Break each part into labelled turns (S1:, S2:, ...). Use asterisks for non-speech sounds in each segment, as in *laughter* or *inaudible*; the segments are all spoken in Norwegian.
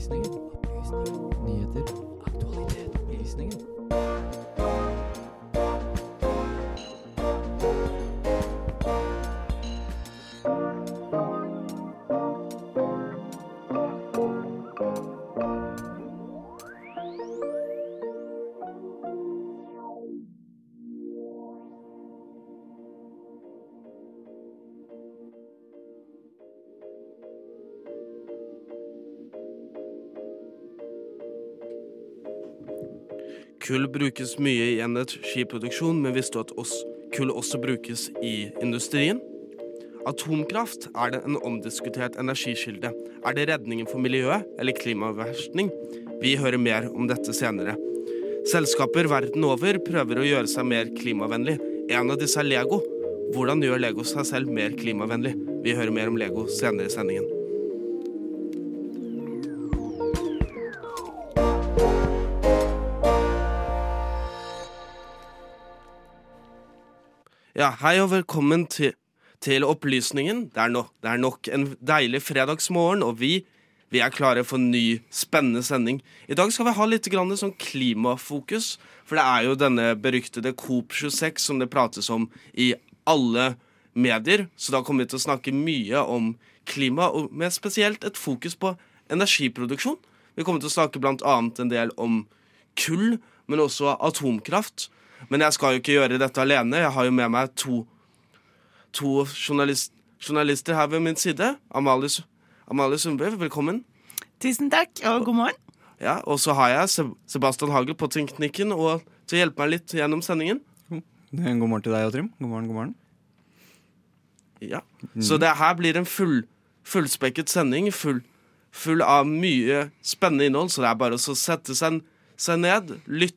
S1: Opplysningen. Nyheter. Aktualitet. Opplysningen.
S2: Kull brukes mye i energiproduksjon, men visste du at kull også brukes i industrien? Atomkraft er det en omdiskutert energikilde. Er det redningen for miljøet eller klimaverstning? Vi hører mer om dette senere. Selskaper verden over prøver å gjøre seg mer klimavennlig. En av disse er Lego. Hvordan gjør Lego seg selv mer klimavennlig? Vi hører mer om Lego senere i sendingen. Ja, hei og velkommen til, til Opplysningen. Det er, no, det er nok en deilig fredagsmorgen, og vi, vi er klare for en ny, spennende sending. I dag skal vi ha litt sånn klimafokus, for det er jo denne beryktede COP26 som det prates om i alle medier, så da kommer vi til å snakke mye om klima, og med spesielt et fokus på energiproduksjon. Vi kommer til å snakke annet en del om kull, men også atomkraft. Men jeg skal jo ikke gjøre dette alene. Jeg har jo med meg to, to journalist, journalister her ved min side. Amalie, Amalie Sundbø, velkommen.
S3: Tusen takk, og god morgen.
S2: Ja, Og så har jeg Sebastian Hagel på teknikken og til å hjelpe meg litt gjennom sendingen.
S4: God morgen til deg og Trym. God morgen, god morgen.
S2: Ja. Så det her blir en full, fullspekket sending, full, full av mye spennende innhold. Så det er bare å sette seg, seg ned, lytte,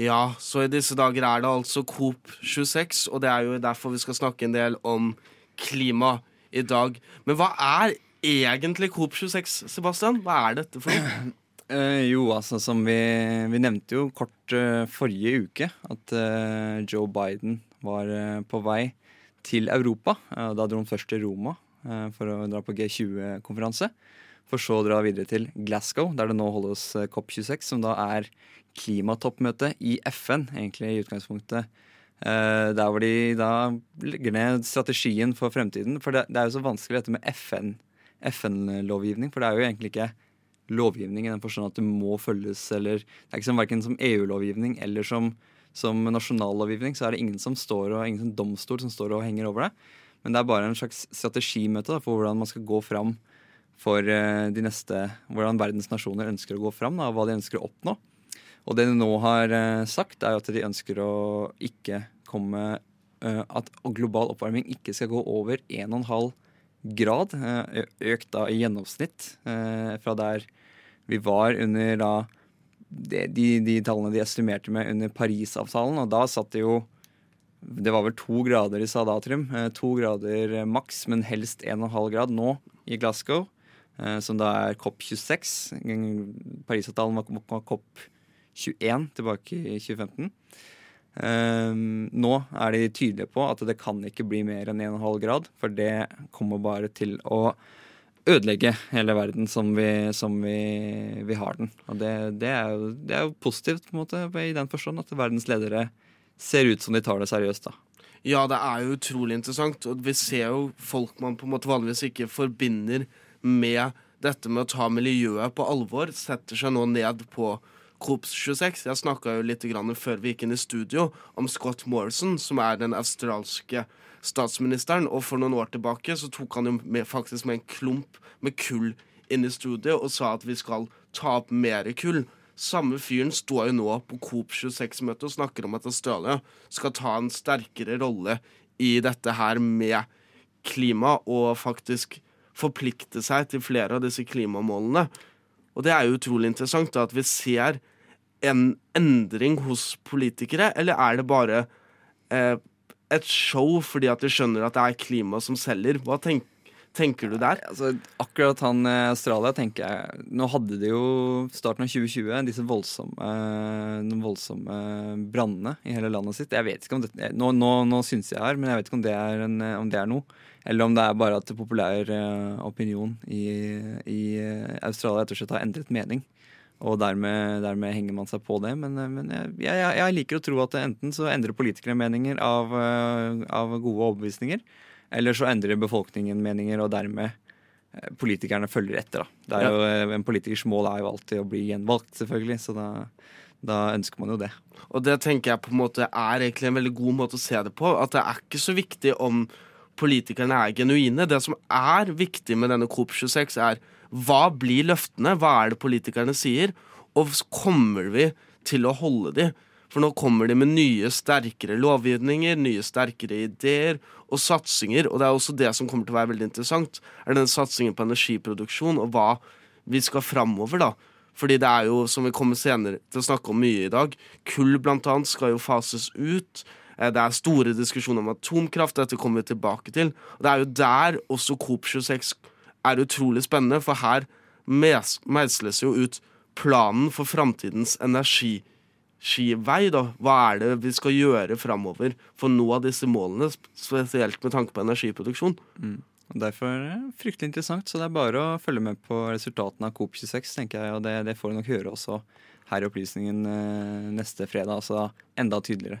S2: Ja, så i disse dager er det altså Coop26, og det er jo derfor vi skal snakke en del om klima i dag. Men hva er egentlig Coop26, Sebastian? Hva er dette for noe? *clears throat*
S4: Eh, jo, altså som vi, vi nevnte jo kort eh, forrige uke at eh, Joe Biden var eh, på vei til Europa. Eh, da dro han først til Roma eh, for å dra på G20-konferanse. For så å dra videre til Glasgow, der det nå holdes eh, COP26, som da er klimatoppmøte i FN, egentlig i utgangspunktet. Eh, der hvor de da legger ned strategien for fremtiden. For det, er jo så vanskelig dette med FN, FN-lovgivning, for det er jo egentlig ikke lovgivning i den forstand at det må følges, eller Det er ikke som verken som EU-lovgivning eller som, som nasjonallovgivning, så er det ingen som står og, ingen som domstol som står og henger over det. Men det er bare en slags strategimøte da, for hvordan man skal gå fram for eh, de neste Hvordan verdens nasjoner ønsker å gå fram, og hva de ønsker å oppnå. Og det de nå har eh, sagt, er at de ønsker å ikke komme eh, At global oppvarming ikke skal gå over 1,5 grad, økt da i gjennomsnitt fra der vi var under da de, de, de tallene de estimerte med under Parisavtalen. Og da satt det jo Det var vel to grader de sa da, Trym. Eh, To grader maks, men helst 1,5 grad nå i Glasgow. Eh, Som da er COP26. Parisavtalen var var COP21 tilbake i 2015. Ehm, nå er de tydelige på at det kan ikke bli mer enn 1,5 grad, for det kommer bare til å ødelegge hele verden som vi, som vi, vi har den. Og det, det, er jo, det er jo positivt på en måte, i den forstand at verdens ledere ser ut som de tar det seriøst. da.
S2: Ja, det er jo utrolig interessant, og vi ser jo folk man på en måte vanligvis ikke forbinder med dette med å ta miljøet på alvor, setter seg nå ned på COP26. Jeg snakka jo litt grann før vi gikk inn i studio om Scott Morrison, som er den australske statsministeren, og for noen år tilbake så tok han jo med, faktisk med en klump med kull inn i studio og sa at vi skal ta opp mer kull. Samme fyren står jo nå på Coop26-møtet og snakker om at Australia skal ta en sterkere rolle i dette her med klima, og faktisk forplikte seg til flere av disse klimamålene. Og det er jo utrolig interessant da, at vi ser en endring hos politikere, eller er det bare eh, et show fordi at de skjønner at det er klima som selger? Hva tenker tenker du der?
S4: Altså, akkurat han i Australia tenker jeg Nå hadde de jo starten av 2020 disse voldsomme, eh, voldsomme brannene i hele landet sitt. Jeg vet ikke om det, Nå, nå, nå syns jeg her, men jeg vet ikke om det er, en, om det er noe. Eller om det er bare at populær uh, opinion i, i Australia rett og slett har endret mening. Og dermed, dermed, henger man seg på det. Men, men jeg, jeg, jeg, liker å tro at enten så endrer politikere meninger av, av gode overbevisninger, eller så endrer befolkningen meninger, og dermed eh, politikerne følger etter. Da. Det er jo. En politikers mål er jo alltid å bli gjenvalgt, selvfølgelig. Så da, da, ønsker man jo det.
S2: Og det tenker jeg på en måte er egentlig en veldig god måte å se det på. At det er ikke så viktig om politikerne er genuine. Det som er viktig med denne COP26, er hva blir løftene? Hva er det politikerne sier? Og kommer vi til å holde de? For nå kommer de med nye, sterkere lovgivninger, nye, sterkere ideer og satsinger. Og det er også det som kommer til å være veldig interessant, er den satsingen på energiproduksjon og hva vi skal framover, da. Fordi det er jo, som vi kommer senere til å snakke om mye i dag, kull blant annet skal jo fases ut. Eh, det er store diskusjoner om atomkraft, dette kommer vi tilbake til. Det er jo der også Coop 26 er utrolig spennende, for her meisles jo ut planen for framtidens energi skivei, da. Hva er det vi skal gjøre framover for å nå disse målene, spesielt med tanke på energiproduksjon?
S4: Mm. Derfor er det fryktelig interessant, så det er bare å følge med på resultatene av Coop 26, tenker jeg, og det, det får du nok høre også her i Opplysningen eh, neste fredag, altså enda tydeligere.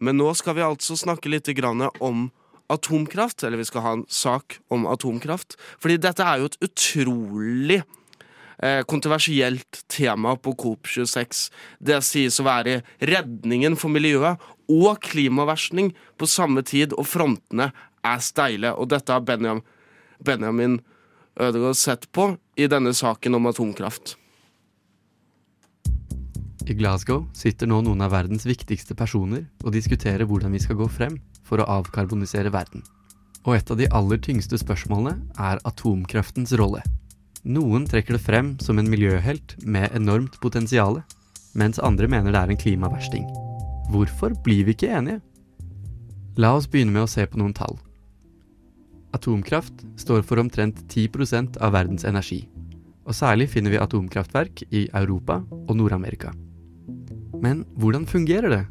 S2: Men nå skal vi altså snakke litt om atomkraft, eller vi skal ha en sak om atomkraft. Fordi dette er jo et utrolig eh, kontroversielt tema på COP26. Det sies å være redningen for miljøet og klimaversning på samme tid, og frontene er steile. Og dette har Benjamin, Benjamin Ødegaard sett på i denne saken om atomkraft.
S5: I Glasgow sitter nå noen av verdens viktigste personer og diskuterer hvordan vi skal gå frem for å avkarbonisere verden. Og et av de aller tyngste spørsmålene er atomkraftens rolle. Noen trekker det frem som en miljøhelt med enormt potensial, mens andre mener det er en klimaversting. Hvorfor blir vi ikke enige? La oss begynne med å se på noen tall. Atomkraft står for omtrent 10% av verdens energi, og særlig finner vi atomkraftverk i Europa og Nord-Amerika. Men hvordan fungerer det?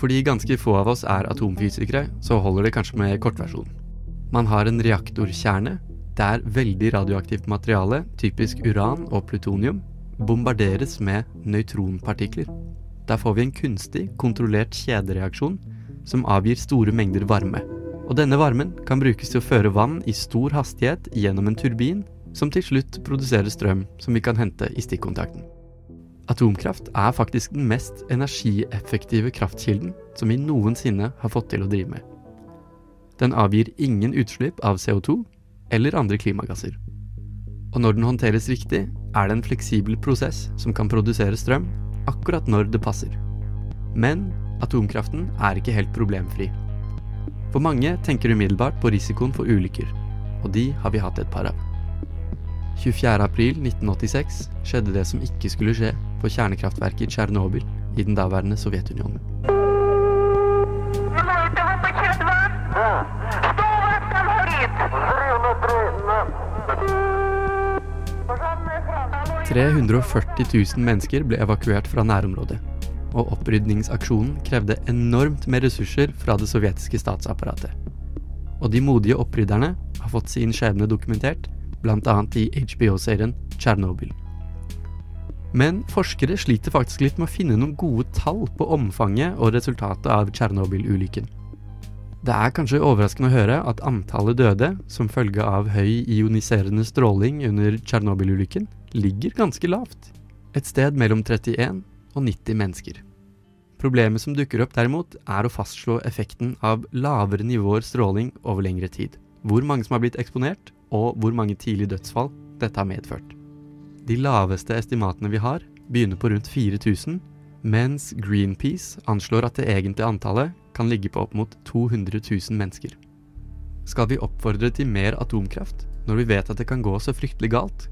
S5: Fordi ganske få av oss er atomfysikere, så holder det kanskje med kortversjonen. Man har en reaktorkjerne der veldig radioaktivt materiale, typisk uran og plutonium, bombarderes med nøytronpartikler. Der får vi en kunstig, kontrollert kjedereaksjon som avgir store mengder varme. Og denne varmen kan brukes til å føre vann i stor hastighet gjennom en turbin, som til slutt produserer strøm som vi kan hente i stikkontakten. Atomkraft er faktisk den mest energieffektive kraftkilden som vi noensinne har fått til å drive med. Den avgir ingen utslipp av CO2, eller andre klimagasser. Og når den håndteres riktig, er det en fleksibel prosess som kan produsere strøm akkurat når det passer. Men atomkraften er ikke helt problemfri. For mange tenker umiddelbart på risikoen for ulykker, og de har vi hatt et par av. 24.4.1986 skjedde det som ikke skulle skje på kjernekraftverket i Tsjernobyl i den daværende Sovjetunionen. Ja. 340 mennesker ble evakuert fra nærområdet, og opprydningsaksjonen krevde enormt med ressurser fra det sovjetiske statsapparatet. Og de modige opprydderne har fått sin skjebne dokumentert, bl.a. i HBO-serien Tsjernobyl. Men forskere sliter faktisk litt med å finne noen gode tall på omfanget og resultatet av Tsjernobyl-ulykken. Det er kanskje overraskende å høre at antallet døde som følge av høy ioniserende stråling under Tsjernobyl-ulykken ligger ganske lavt. Et sted mellom 31 og 90 mennesker. Problemet som dukker opp derimot, er å fastslå effekten av lavere nivåer stråling over lengre tid. Hvor mange som har blitt eksponert, og hvor mange tidlige dødsfall dette har medført. De laveste estimatene vi har, begynner på rundt 4000, mens Greenpeace anslår at det egentlige antallet kan ligge på opp mot 200 000 mennesker. Skal vi oppfordre til mer atomkraft når vi vet at det kan gå så fryktelig galt?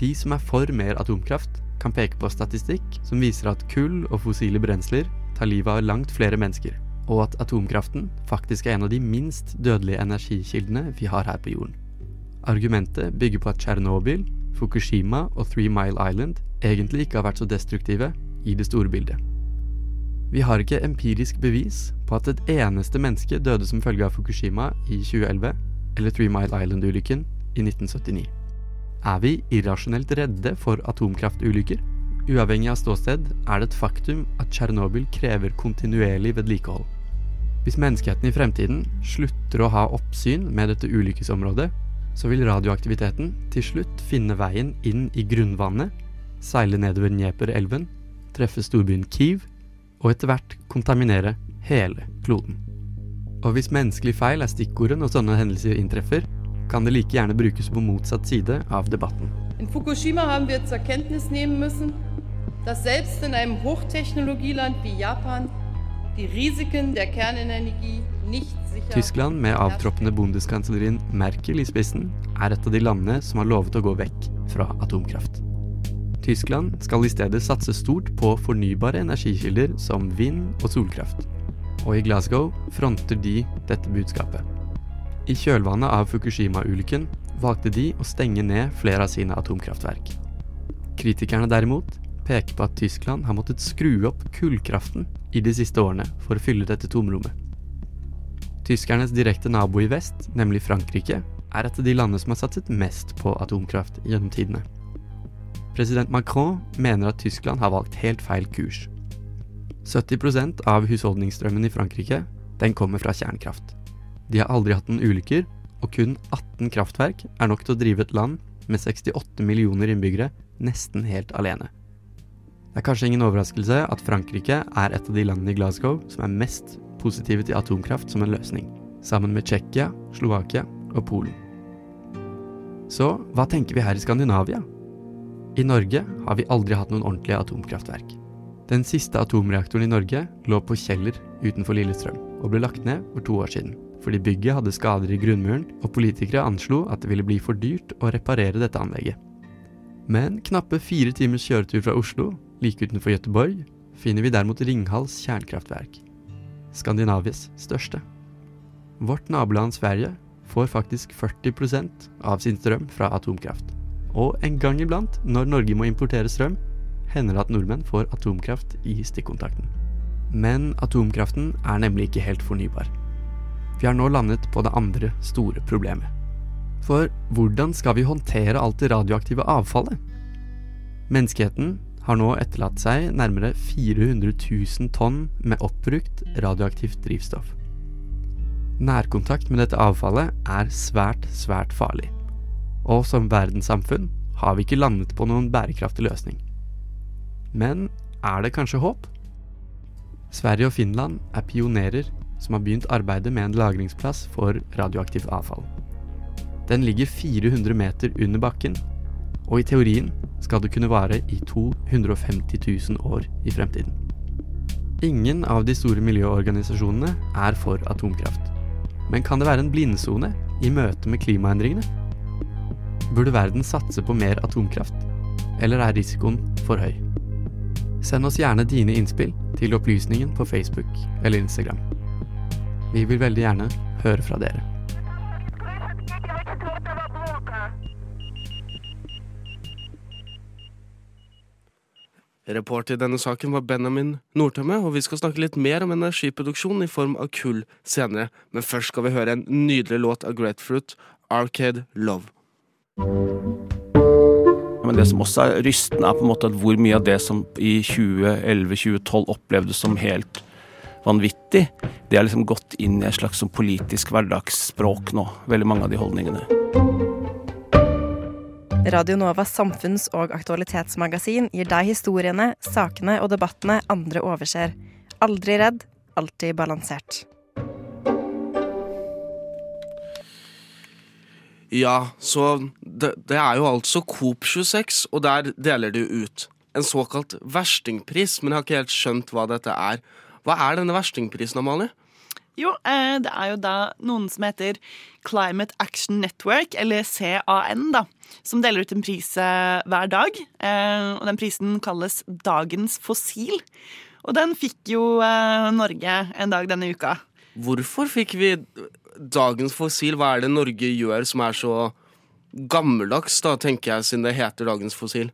S5: De som er for mer atomkraft, kan peke på statistikk som viser at kull og fossile brensler tar livet av langt flere mennesker, og at atomkraften faktisk er en av de minst dødelige energikildene vi har her på jorden. Argumentet bygger på at Tsjernobyl, Fukushima og Three Mile Island egentlig ikke har vært så destruktive i det store bildet. Vi har ikke empirisk bevis på at et eneste menneske døde som følge av Fukushima i 2011 eller Three Mile Island-ulykken i 1979. Er vi irrasjonelt redde for atomkraftulykker? Uavhengig av ståsted er det et faktum at Tsjernobyl krever kontinuerlig vedlikehold. Hvis menneskeheten i fremtiden slutter å ha oppsyn med dette ulykkesområdet, så vil radioaktiviteten til slutt finne veien inn i grunnvannet, seile nedover Dnieper-elven, treffe storbyen Kiev og etter hvert kontaminere hele kloden. Og hvis menneskelig feil er stikkordet når sånne hendelser inntreffer, kan det like gjerne brukes på motsatt side av debatten.
S6: In Fukushima haben wir zur Kenntnis nehmen müssen, dass selbst in einem Japan
S5: Tyskland, med avtroppende bondeskanslerin Merkel i spissen, er et av de landene som har lovet å gå vekk fra atomkraft. Tyskland skal i stedet satse stort på fornybare energikilder som vind og solkraft. Og i Glasgow fronter de dette budskapet. I kjølvannet av Fukushima-ulykken valgte de å stenge ned flere av sine atomkraftverk. Kritikerne derimot peker på at Tyskland har måttet skru opp kullkraften i de siste årene for å fylle dette tomrommet. Tyskernes direkte nabo i vest, nemlig Frankrike, er et av de landene som har satset mest på atomkraft gjennom tidene. President Macron mener at Tyskland har valgt helt feil kurs. 70% av husholdningsstrømmen i Frankrike den kommer fra kjernekraft. De har aldri hatt noen ulykker, og kun 18 kraftverk er nok til å drive et land med 68 millioner innbyggere nesten helt alene. Det er kanskje ingen overraskelse at Frankrike er et av de landene i Glasgow som er mest positive til atomkraft som en løsning, sammen med Tsjekkia, Slovakia og Polen. Så hva tenker vi her i Skandinavia? I Norge har vi aldri hatt noen ordentlige atomkraftverk. Den siste atomreaktoren i Norge lå på Kjeller utenfor Lillestrøm og ble lagt ned for to år siden fordi bygget hadde skader i grunnmuren, og politikere anslo at det ville bli for dyrt å reparere dette anlegget. Men knappe fire timers kjøretur fra Oslo, like utenfor Gøteborg, finner vi derimot Ringhals kjernekraftverk. Skandinavias største. Vårt naboland Sverige får faktisk 40% av sin strøm fra atomkraft. Og en gang iblant, når Norge må importere strøm, hender det at nordmenn får atomkraft i stikkontakten. Men atomkraften er nemlig ikke helt fornybar. Vi har nå landet på det andre store problemet. For hvordan skal vi håndtere alt det radioaktive avfallet? Menneskeheten har nå etterlatt seg nærmere 400 000 tonn med oppbrukt radioaktivt drivstoff. Nærkontakt med dette avfallet er svært, svært farlig. Og som verdenssamfunn har vi ikke landet på noen bærekraftig løsning. Men er det kanskje håp? Sverige og Finland er pionerer som har begynt arbeidet med en lagringsplass for radioaktivt avfall. Den ligger 400 meter under bakken, og i teorien skal det kunne vare i 250 000 år i fremtiden. Ingen av de store miljøorganisasjonene er for atomkraft. Men kan det være en blindsone i møte med klimaendringene? Burde verden satse på mer atomkraft, eller er risikoen for høy? Send oss gjerne dine innspill til opplysningen på Facebook eller Instagram. Vi vil veldig gjerne høre fra dere.
S2: Reporter i denne saken var Benjamin Nordtømme, og vi skal snakke litt mer om energiproduksjon i form av kull senere. Men først skal vi høre en nydelig låt av Grapefruit, 'Arcade Love'.
S7: Men det som også er rystende, er på en måte at hvor mye av det som i 2011-2012 opplevdes som helt vanvittig, det har liksom gått inn i et slags sånn politisk hverdagsspråk nå. Veldig mange av de holdningene.
S8: Radio Novas samfunns- og aktualitetsmagasin gir deg historiene, sakene og debattene andre overser. Aldri redd, alltid balansert.
S2: Ja, så det, det er jo altså Coop 26, og der deler de ut en såkalt verstingpris, men jeg har ikke helt skjønt hva dette er. Hva er denne verstingprisen, Amalie?
S3: Jo, eh, det er jo da noen som heter Climate Action Network, eller CAN, da, som deler ut en pris eh, hver dag. Eh, og den prisen kalles Dagens fossil. Og den fikk jo Norge en dag denne uka.
S2: Hvorfor fikk vi dagens fossil? Hva er det Norge gjør som er så gammeldags, da, tenker jeg, siden det heter dagens fossil?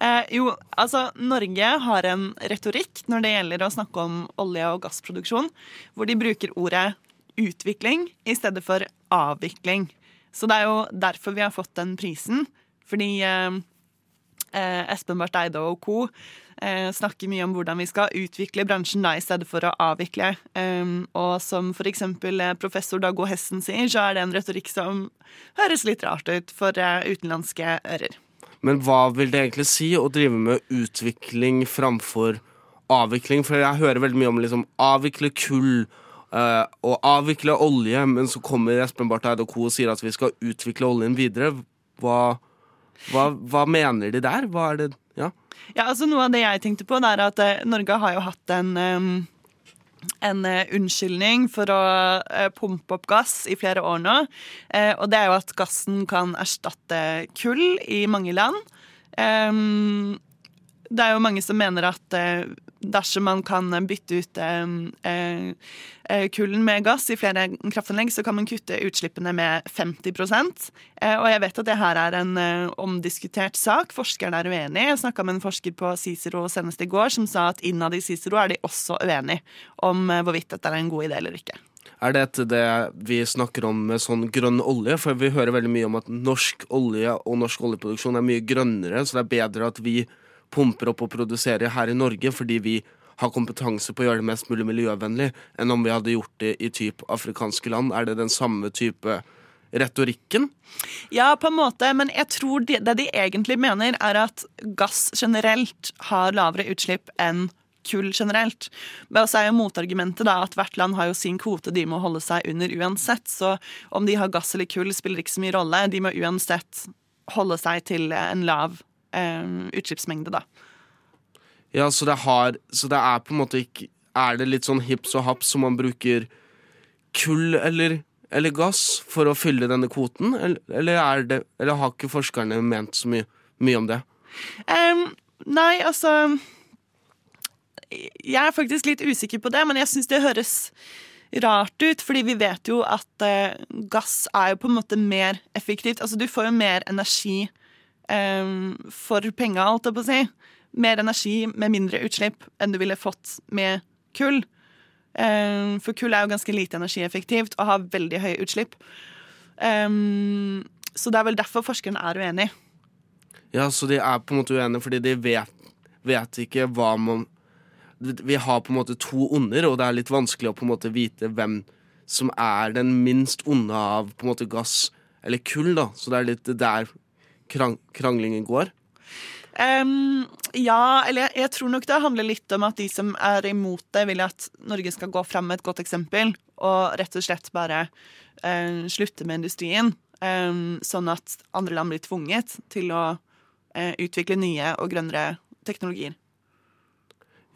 S3: Eh, jo, altså Norge har en retorikk når det gjelder å snakke om olje- og gassproduksjon, hvor de bruker ordet utvikling i stedet for avvikling. Så det er jo derfor vi har fått den prisen. Fordi eh, eh, Espen Barth Eide og co. Eh, snakker mye om hvordan vi skal utvikle bransjen da, i stedet for å avvikle. Um, og som f.eks. professor Dag O. Hessen sier, så er det en retorikk som høres litt rart ut for eh, utenlandske ører.
S2: Men hva vil det egentlig si å drive med utvikling framfor avvikling? For jeg hører veldig mye om liksom avvikle kull uh, og avvikle olje, men så kommer Espen Barth Eide og co. og sier at vi skal utvikle oljen videre. Hva, hva, hva mener de der? Hva er det Ja.
S3: Ja, altså Noe av det jeg tenkte på, er at uh, Norge har jo hatt en um, en uh, unnskyldning for å uh, pumpe opp gass i flere år nå. Uh, og det er jo at gassen kan erstatte kull i mange land. Um, det er jo mange som mener at dersom man kan bytte ut kullen med gass i flere kraftanlegg, så kan man kutte utslippene med 50% Og jeg vet at det her er en omdiskutert sak. Forskerne er uenige. Jeg snakka med en forsker på Cicero senest i går som sa at innad i Cicero er de også uenige om hvorvidt dette er en god idé eller ikke.
S2: Er dette det vi snakker om med sånn grønn olje? For vi hører veldig mye om at norsk olje og norsk oljeproduksjon er mye grønnere, så det er bedre at vi pumper opp og produserer her i Norge fordi vi har kompetanse på å gjøre det mest mulig miljøvennlig, enn om vi hadde gjort det i typ afrikanske land. Er det den samme type retorikken?
S3: Ja, på en måte, men jeg tror det, det de egentlig mener, er at gass generelt har lavere utslipp enn kull generelt. Men så er jo motargumentet da at hvert land har jo sin kvote de må holde seg under uansett. Så om de har gass eller kull, spiller ikke så mye rolle. De må uansett holde seg til en lav utslippsmengde, da.
S2: Ja, så det, har, så det er på en måte ikke Er det litt sånn hips og haps som man bruker kull eller, eller gass for å fylle denne kvoten? Eller, eller, er det, eller har ikke forskerne ment så mye, mye om det?
S3: Um, nei, altså Jeg er faktisk litt usikker på det, men jeg syns det høres rart ut, fordi vi vet jo at uh, gass er jo på en måte mer effektivt. Altså, du får jo mer energi um, for penga, alt jeg på å si. Mer energi med mindre utslipp enn du ville fått med kull. For kull er jo ganske lite energieffektivt og har veldig høye utslipp. Så det er vel derfor forskerne er uenige.
S2: Ja, så de er på en måte uenige fordi de vet, vet ikke hva man Vi har på en måte to onder, og det er litt vanskelig å på en måte vite hvem som er den minst onde av på en måte gass eller kull, da. Så det er litt der krang kranglingen går.
S3: Um, ja, eller jeg, jeg, tror nok det handler litt om at de som er imot det, vil at Norge skal gå fram med et godt eksempel og rett og slett bare uh, slutte med industrien. Um, sånn at andre land blir tvunget til å uh, utvikle nye og grønnere teknologier.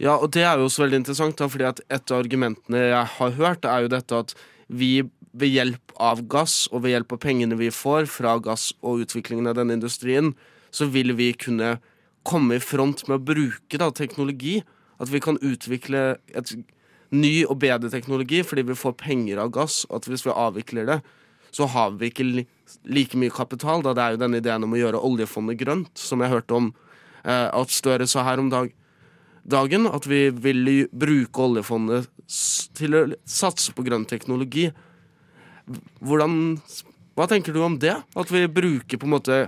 S2: Ja, og det er jo også veldig interessant, da, fordi et av argumentene jeg har hørt, er jo dette at vi ved hjelp av gass og ved hjelp av pengene vi får fra gass og utviklingen av denne industrien, så vil vi kunne komme i front med å bruke da, teknologi. At vi kan utvikle et ny og bedre teknologi fordi vi får penger av gass. Og At hvis vi avvikler det, så har vi ikke like mye kapital. Da det er jo denne ideen om å gjøre oljefondet grønt, som jeg hørte om eh, at Støre sa her om dag, dagen. At vi vil bruke oljefondet til å satse på grønn teknologi. Hvordan, hva tenker du om det? At vi bruker på en måte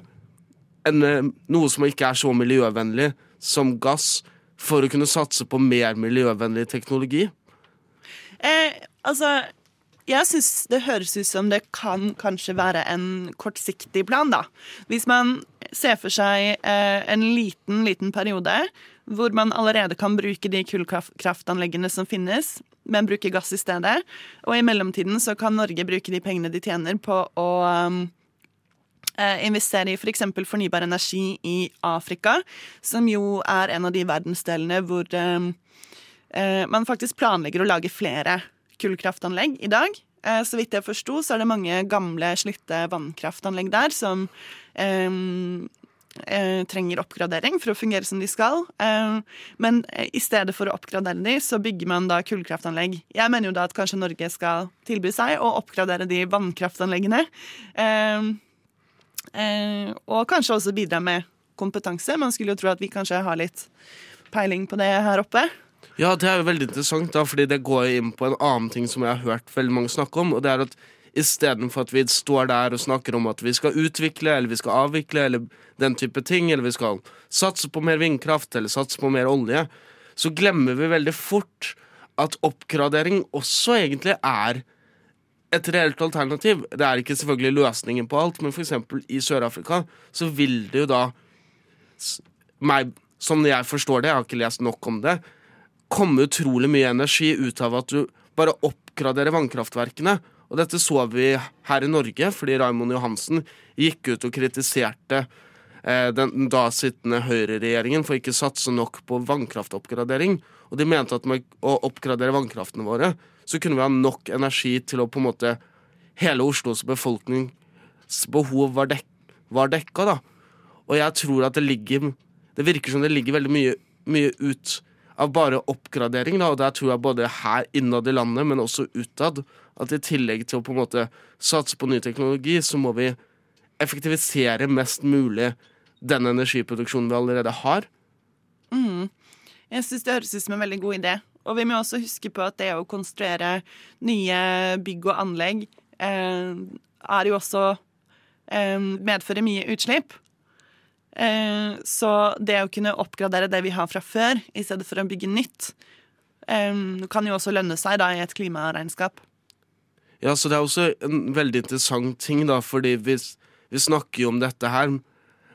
S2: en, noe som ikke er så miljøvennlig som gass, for å kunne satse på mer miljøvennlig teknologi?
S3: Eh, altså, jeg syns det høres ut som det kan kanskje være en kortsiktig plan, da. Hvis man ser for seg eh, en liten, liten periode hvor man allerede kan bruke de kullkraftanleggene som finnes, men bruke gass i stedet. Og i mellomtiden så kan Norge bruke de pengene de tjener på å um, eh, investere i f.eks. For fornybar energi i Afrika, som jo er en av de verdensdelene hvor um, uh, man faktisk planlegger å lage flere kullkraftanlegg i dag. Eh, så vidt jeg forsto, så er det mange gamle, slitte vannkraftanlegg der som um, trenger oppgradering for å fungere som de skal. Eh, men eh, i stedet for å oppgradere de, så bygger man da kullkraftanlegg. Jeg mener jo da at kanskje Norge skal tilby seg å oppgradere de vannkraftanleggene. Eh, eh, og kanskje også bidra med kompetanse. Man skulle jo tro at vi kanskje har litt peiling på det her oppe.
S2: Ja, det er jo veldig interessant, da, fordi det går inn på en annen ting som jeg har hørt veldig mange snakke om, og det er at Istedenfor at vi står der og snakker om at vi skal utvikle eller vi skal avvikle eller den type ting, eller vi skal satse på mer vindkraft eller satse på mer olje, så glemmer vi veldig fort at oppgradering også egentlig er et reelt alternativ. Det er ikke selvfølgelig løsningen på alt, men f.eks. i Sør-Afrika så vil det jo da meg, Som jeg forstår det, jeg har ikke lest nok om det, komme utrolig mye energi ut av at du bare oppgraderer vannkraftverkene. Og dette så vi her i Norge, fordi Raimond Johansen gikk ut og kritiserte eh, den da sittende høyreregjeringen for ikke satse nok på vannkraftoppgradering. Og de mente at med å oppgradere vannkraftene våre, så kunne vi ha nok energi til å på en måte Hele Oslos befolknings behov var, dek var dekka, da. Og jeg tror at det ligger Det virker som det ligger veldig mye, mye ut av bare oppgradering, da. Og der tror jeg både her innad i landet, men også utad, at i tillegg til å på en måte satse på ny teknologi, så må vi effektivisere mest mulig den energiproduksjonen vi allerede har.
S3: Mm. Jeg syns det høres ut som en veldig god idé. Og vi må også huske på at det å konstruere nye bygg og anlegg eh, er jo også eh, medfører mye utslipp. Eh, så det å kunne oppgradere det vi har fra før, i stedet for å bygge nytt, eh, kan jo også lønne seg da i et klimaregnskap.
S2: Ja, så det er også en veldig interessant ting, da, fordi vi, vi snakker jo om dette her,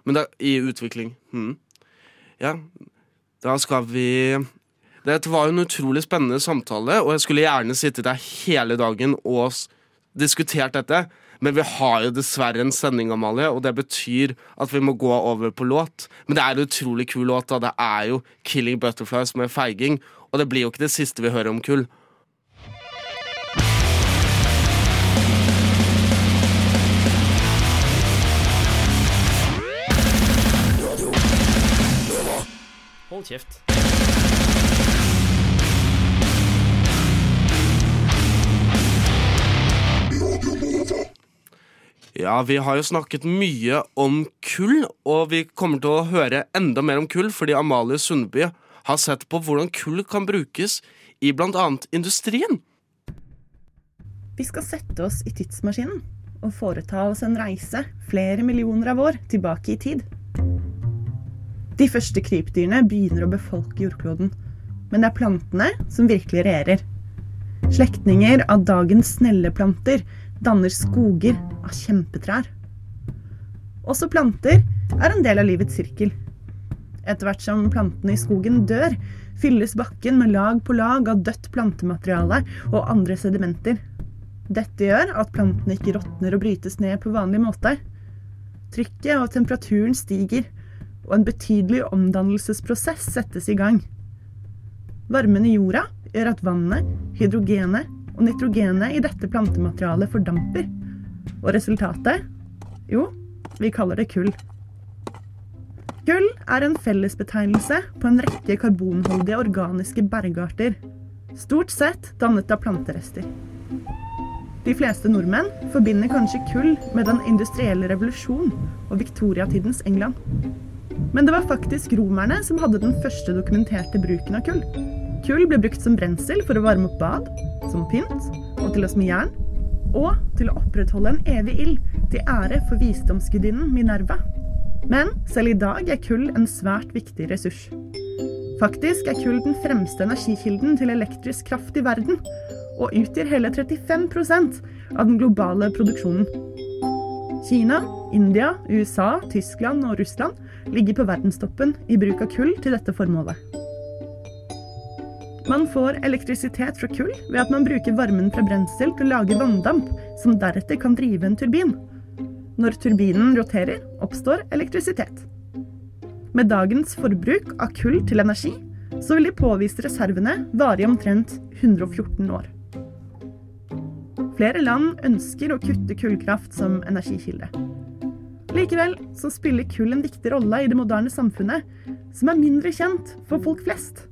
S2: men det i utvikling. Hmm. Ja, da skal vi Dette var jo en utrolig spennende samtale, og jeg skulle gjerne sittet der hele dagen og diskutert dette. Men vi har jo dessverre en sending, Amalie, og det betyr at vi må gå over på låt. Men det er en utrolig kul låt. da. Det er jo 'Killing Butterflies' med feiging, og det blir jo ikke det siste vi hører om kull.
S1: Hold kjeft.
S2: Ja, vi har jo snakket mye om kull, og vi kommer til å høre enda mer om kull fordi Amalie Sundby har sett på hvordan kull kan brukes i bl.a. industrien.
S9: Vi skal sette oss i tidsmaskinen og foreta oss en reise flere millioner av år tilbake i tid. De første krypdyrene begynner å befolke jordkloden. Men det er plantene som virkelig regjerer. Slektninger av dagens snelleplanter danner skoger av kjempetrær. Også planter er en del av livets sirkel. Etter hvert som plantene i skogen dør, fylles bakken med lag på lag av dødt plantemateriale og andre sedimenter. Dette gjør at plantene ikke råtner og brytes ned på vanlig måte. Trykket og temperaturen stiger, og en betydelig omdannelsesprosess settes i gang. Varmen i jorda gjør at vannet, hydrogenet og nitrogenet i dette plantematerialet fordamper. Og resultatet? Jo, vi kaller det kull. Kull er en fellesbetegnelse på en rekke karbonholdige organiske bergarter. Stort sett dannet av planterester. De fleste nordmenn forbinder kanskje kull med den industrielle revolusjon og viktoriatidens England. Men det var faktisk romerne som hadde den første dokumenterte bruken av kull. Kull ble brukt som brensel for å varme opp bad, som pynt og til å smi jern. Og til å opprettholde en evig ild, til ære for visdomsgudinnen Minerva. Men selv i dag er kull en svært viktig ressurs. Faktisk er kull den fremste energikilden til elektrisk kraft i verden, og utgjør hele 35% av den globale produksjonen.
S3: Kina, India, USA, Tyskland og Russland ligger på verdenstoppen i bruk av kull til dette formålet. Man får elektrisitet fra kull ved at man bruker varmen fra brensel til å lage vanndamp, som deretter kan drive en turbin. Når turbinen roterer, oppstår elektrisitet. Med dagens forbruk av kull til energi, så vil de påviste reservene vare i omtrent 114 år. Flere land ønsker å kutte kullkraft som energikilde. Likevel så spiller kull en viktig rolle i det moderne samfunnet, som er mindre kjent for folk flest.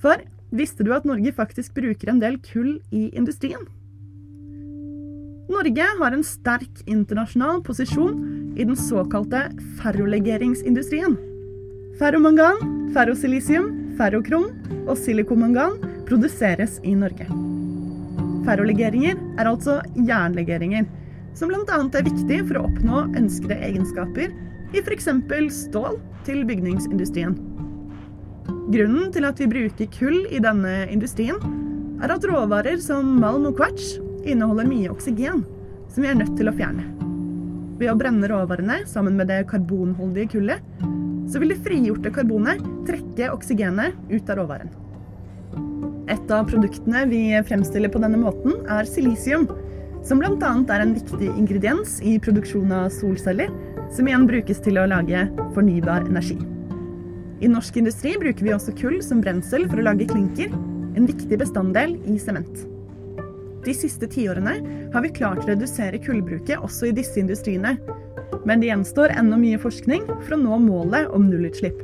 S3: For visste du at Norge faktisk bruker en del kull i industrien? Norge har en sterk internasjonal posisjon i den såkalte ferrolegeringsindustrien. Ferromangan, ferrosilisium, ferrokrom og silikomangan produseres i Norge. Ferrolegeringer er altså jernlegeringer, som bl.a. er viktig for å oppnå ønskede egenskaper i f.eks. stål til bygningsindustrien. Grunnen til at vi bruker kull i denne industrien, er at råvarer som malm og kvarts inneholder mye oksygen, som vi er nødt til å fjerne. Ved å brenne råvarene sammen med det karbonholdige kullet, så vil det frigjorte karbonet trekke oksygenet ut av råvaren. Et av produktene vi fremstiller på denne måten, er silisium, som bl.a. er en viktig ingrediens i produksjon av solceller, som igjen brukes til å lage fornybar energi. I norsk industri bruker vi også kull som brensel for å lage klinker, en viktig bestanddel i sement. De siste tiårene har vi klart å redusere kullbruket også i disse industriene. Men det gjenstår ennå mye forskning for å nå målet om nullutslipp.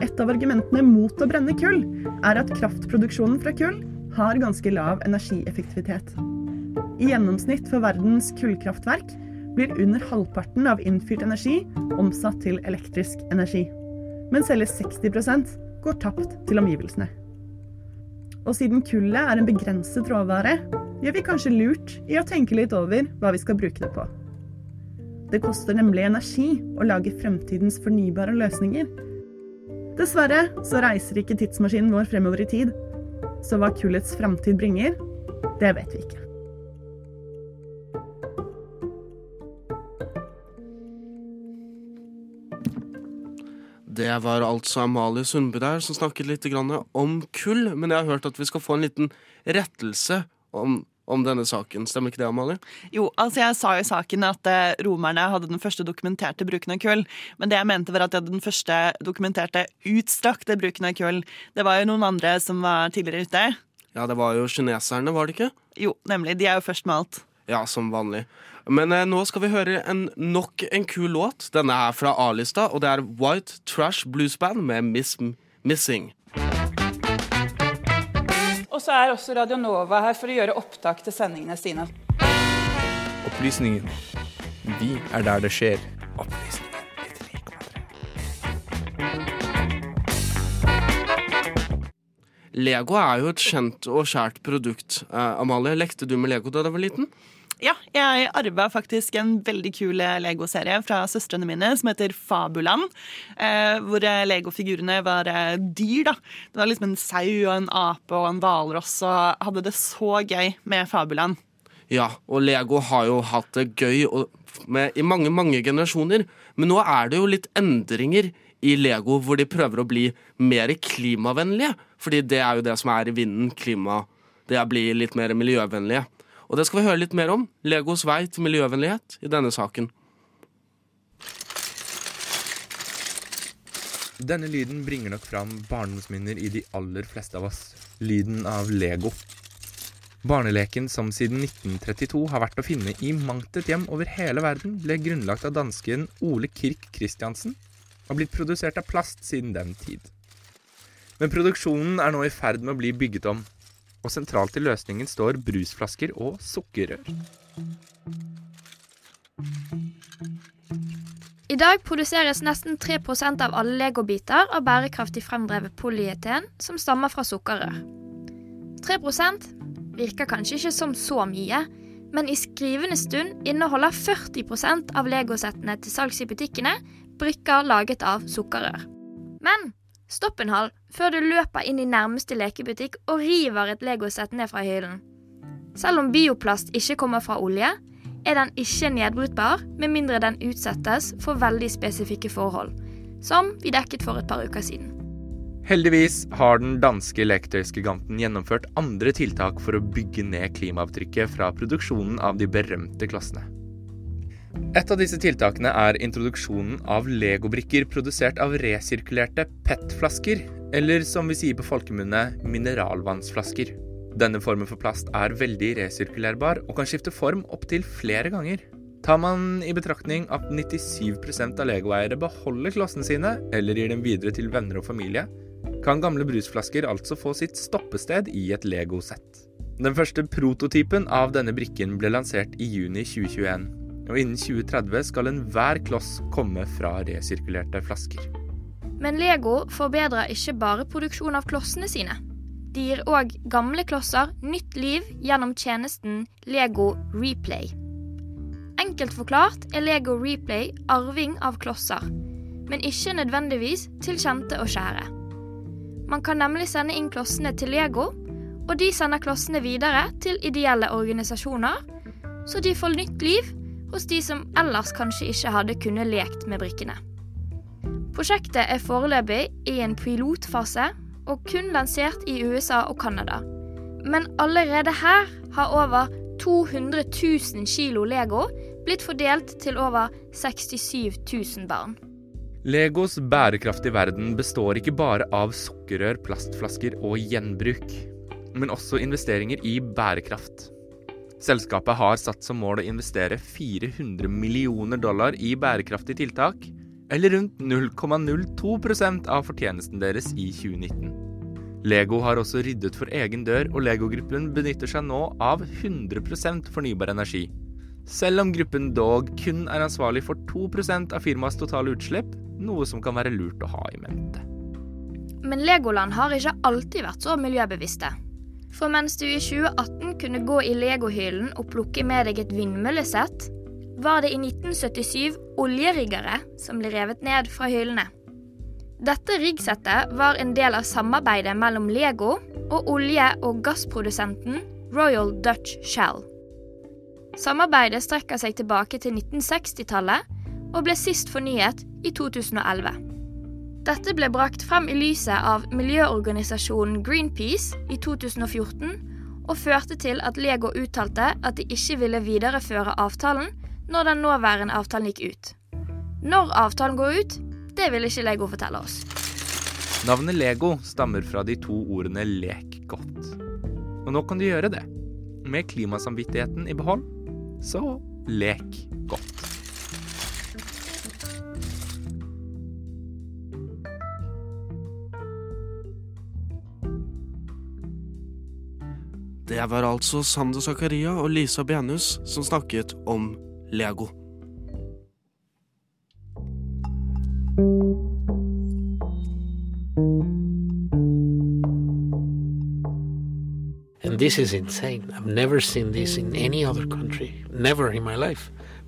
S3: Et av argumentene mot å brenne kull er at kraftproduksjonen fra kull har ganske lav energieffektivitet. I gjennomsnitt for verdens kullkraftverk blir under halvparten av innfyrt energi omsatt til elektrisk energi. Mens hele 60% går tapt til omgivelsene. Og siden kullet er en begrenset råvare, gjør vi kanskje lurt i å tenke litt over hva vi skal bruke det på. Det koster nemlig energi å lage fremtidens fornybare løsninger. Dessverre så reiser ikke tidsmaskinen vår fremover i tid. Så hva kullets framtid bringer, det vet vi ikke.
S2: Det var altså Amalie Sundby der som snakket litt om kull. Men jeg har hørt at vi skal få en liten rettelse om, om denne saken. Stemmer ikke det, Amalie?
S10: Jo, altså jeg sa jo i saken at eh, romerne hadde den første dokumenterte bruken av kull. Men det jeg mente var at de hadde den første dokumenterte utstrakte bruken av kull. Det var jo noen andre som var tidligere ute.
S2: Ja, det var jo kineserne, var det ikke?
S10: Jo, nemlig. De er jo først med alt.
S2: Ja, som vanlig. Men eh, nå skal vi høre en, nok en kul låt. Denne er fra A-lista, og det er White Trash Blues Band med Miss Missing.
S11: Og så er også Radio Nova her for å gjøre opptak til sendingene sine.
S12: Opplysningen. Vi er der det skjer. Opplysningen.
S2: Lego er jo et kjent og kjært produkt. Eh, Amalie, lekte du med Lego da du var liten?
S10: Ja, jeg arva faktisk en veldig kul Lego-serie fra søstrene mine som heter Fabuland. Eh, hvor Lego-figurene var eh, dyr, da. Det var liksom en sau og en ape og en hvalross, og hadde det så gøy med Fabuland.
S2: Ja, og Lego har jo hatt det gøy med, i mange, mange generasjoner. Men nå er det jo litt endringer i Lego hvor de prøver å bli mer klimavennlige. Fordi det er jo det som er i vinden. Klima. Det er å bli litt mer miljøvennlige. Og det skal vi høre litt mer om. Legos vei til miljøvennlighet i denne saken.
S12: Denne lyden bringer nok fram barndomsminner i de aller fleste av oss. Lyden av Lego. Barneleken som siden 1932 har vært å finne i mangt et hjem over hele verden, ble grunnlagt av dansken Ole Kirk Christiansen og blitt produsert av plast siden den tid. Men produksjonen er nå i ferd med å bli bygget om, og sentralt i løsningen står brusflasker og sukkerrør.
S13: I dag produseres nesten 3% av alle legobiter av bærekraftig fremdrevet polyeten som stammer fra sukkerrør. 3% virker kanskje ikke som så mye, men i skrivende stund inneholder 40% av legosettene til salgs i butikkene brikker laget av sukkerrør. Men Stopp en hal før du løper inn i nærmeste lekebutikk og river et legosett ned fra hyllen. Selv om bioplast ikke kommer fra olje, er den ikke nedbrytbar med mindre den utsettes for veldig spesifikke forhold, som vi dekket for et par uker siden.
S12: Heldigvis har den danske leketøysgiganten gjennomført andre tiltak for å bygge ned klimaavtrykket fra produksjonen av de berømte klossene. Et av disse tiltakene er introduksjonen av legobrikker produsert av resirkulerte PET-flasker, eller som vi sier på folkemunne, mineralvannsflasker. Denne formen for plast er veldig resirkulerbar og kan skifte form opptil flere ganger. Tar man i betraktning at 97% av legoeiere beholder klossene sine, eller gir dem videre til venner og familie, kan gamle brusflasker altså få sitt stoppested i et legosett. Den første prototypen av denne brikken ble lansert i juni 2021, og innen 2030 skal enhver kloss komme fra resirkulerte flasker.
S13: Men Lego forbedrer ikke bare produksjon av klossene sine. De gir òg gamle klosser nytt liv gjennom tjenesten Lego Replay. Enkelt forklart er Lego Replay arving av klosser, men ikke nødvendigvis til kjente og kjære. Man kan nemlig sende inn klossene til Lego, og de sender klossene videre til ideelle organisasjoner, så de får nytt liv hos de som ellers kanskje ikke hadde kunnet lekt med brikkene. Prosjektet er foreløpig i en pilotfase og kun lansert i USA og Canada. Men allerede her har over 200 000 kilo Lego blitt fordelt til over 67 000 barn.
S12: Legos bærekraftige verden består ikke bare av sukkerrør, plastflasker og gjenbruk, men også investeringer i bærekraft. Selskapet har satt som mål å investere 400 millioner dollar i bærekraftige tiltak, eller rundt 0,02% av fortjenesten deres i 2019. Lego har også ryddet for egen dør, og Lego-gruppen benytter seg nå av 100% fornybar energi. Selv om gruppen dog kun er ansvarlig for 2% av firmaets totale utslipp, noe som kan være lurt å ha i mente.
S13: Men Legoland har ikke alltid vært så miljøbevisste. For mens du i 2018 kunne gå i legohyllen og plukke med deg et vindmøllesett, var det i 1977 oljeriggere som ble revet ned fra hyllene. Dette riggsettet var en del av samarbeidet mellom Lego og olje- og gassprodusenten Royal Dutch Shell. Samarbeidet strekker seg tilbake til 1960-tallet og ble sist fornyet i 2011. Dette ble brakt frem i lyset av miljøorganisasjonen Greenpeace i 2014, og førte til at Lego uttalte at de ikke ville videreføre avtalen når den nåværende avtalen gikk ut. Når avtalen går ut, det vil ikke Lego fortelle oss.
S12: Navnet Lego stammer fra de to ordene 'lek godt'. Og nå kan du gjøre det. Med klimasamvittigheten i behold, så lek godt.
S2: Det var altså Sander Zakaria og Lisa Benus som snakket om Lego.
S14: And this is insane. I've never seen this in any other country. Never in my life.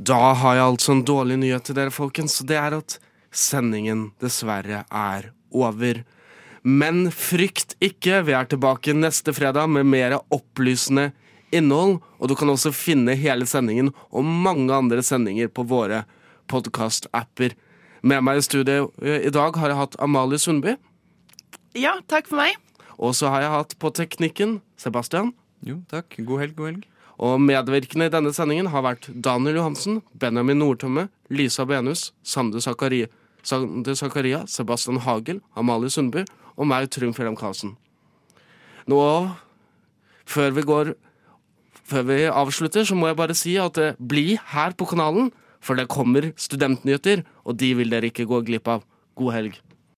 S2: Da har jeg altså en dårlig nyhet til dere, folkens. Det er at sendingen dessverre er over. Men frykt ikke, vi er tilbake neste fredag med mer opplysende innhold. Og du kan også finne hele sendingen og mange andre sendinger på våre podkast-apper. Med meg i studio i dag har jeg hatt Amalie Sundby.
S3: Ja, takk for meg.
S2: Og så har jeg hatt på teknikken Sebastian.
S4: Jo, takk. God helg, god helg.
S2: Og medvirkende i denne sendingen har vært Daniel Johansen, Benjamin Nordtømme, Lisa Benus, Sande Zakaria, Zakaria Sebastian Hagel, Amalie Sundby og meg, Trym Fjellheim Karlsen. Nå, før vi går Før vi avslutter, så må jeg bare si at eh, bli her på kanalen, for det kommer studentnyheter, og de vil dere ikke gå glipp av. God helg.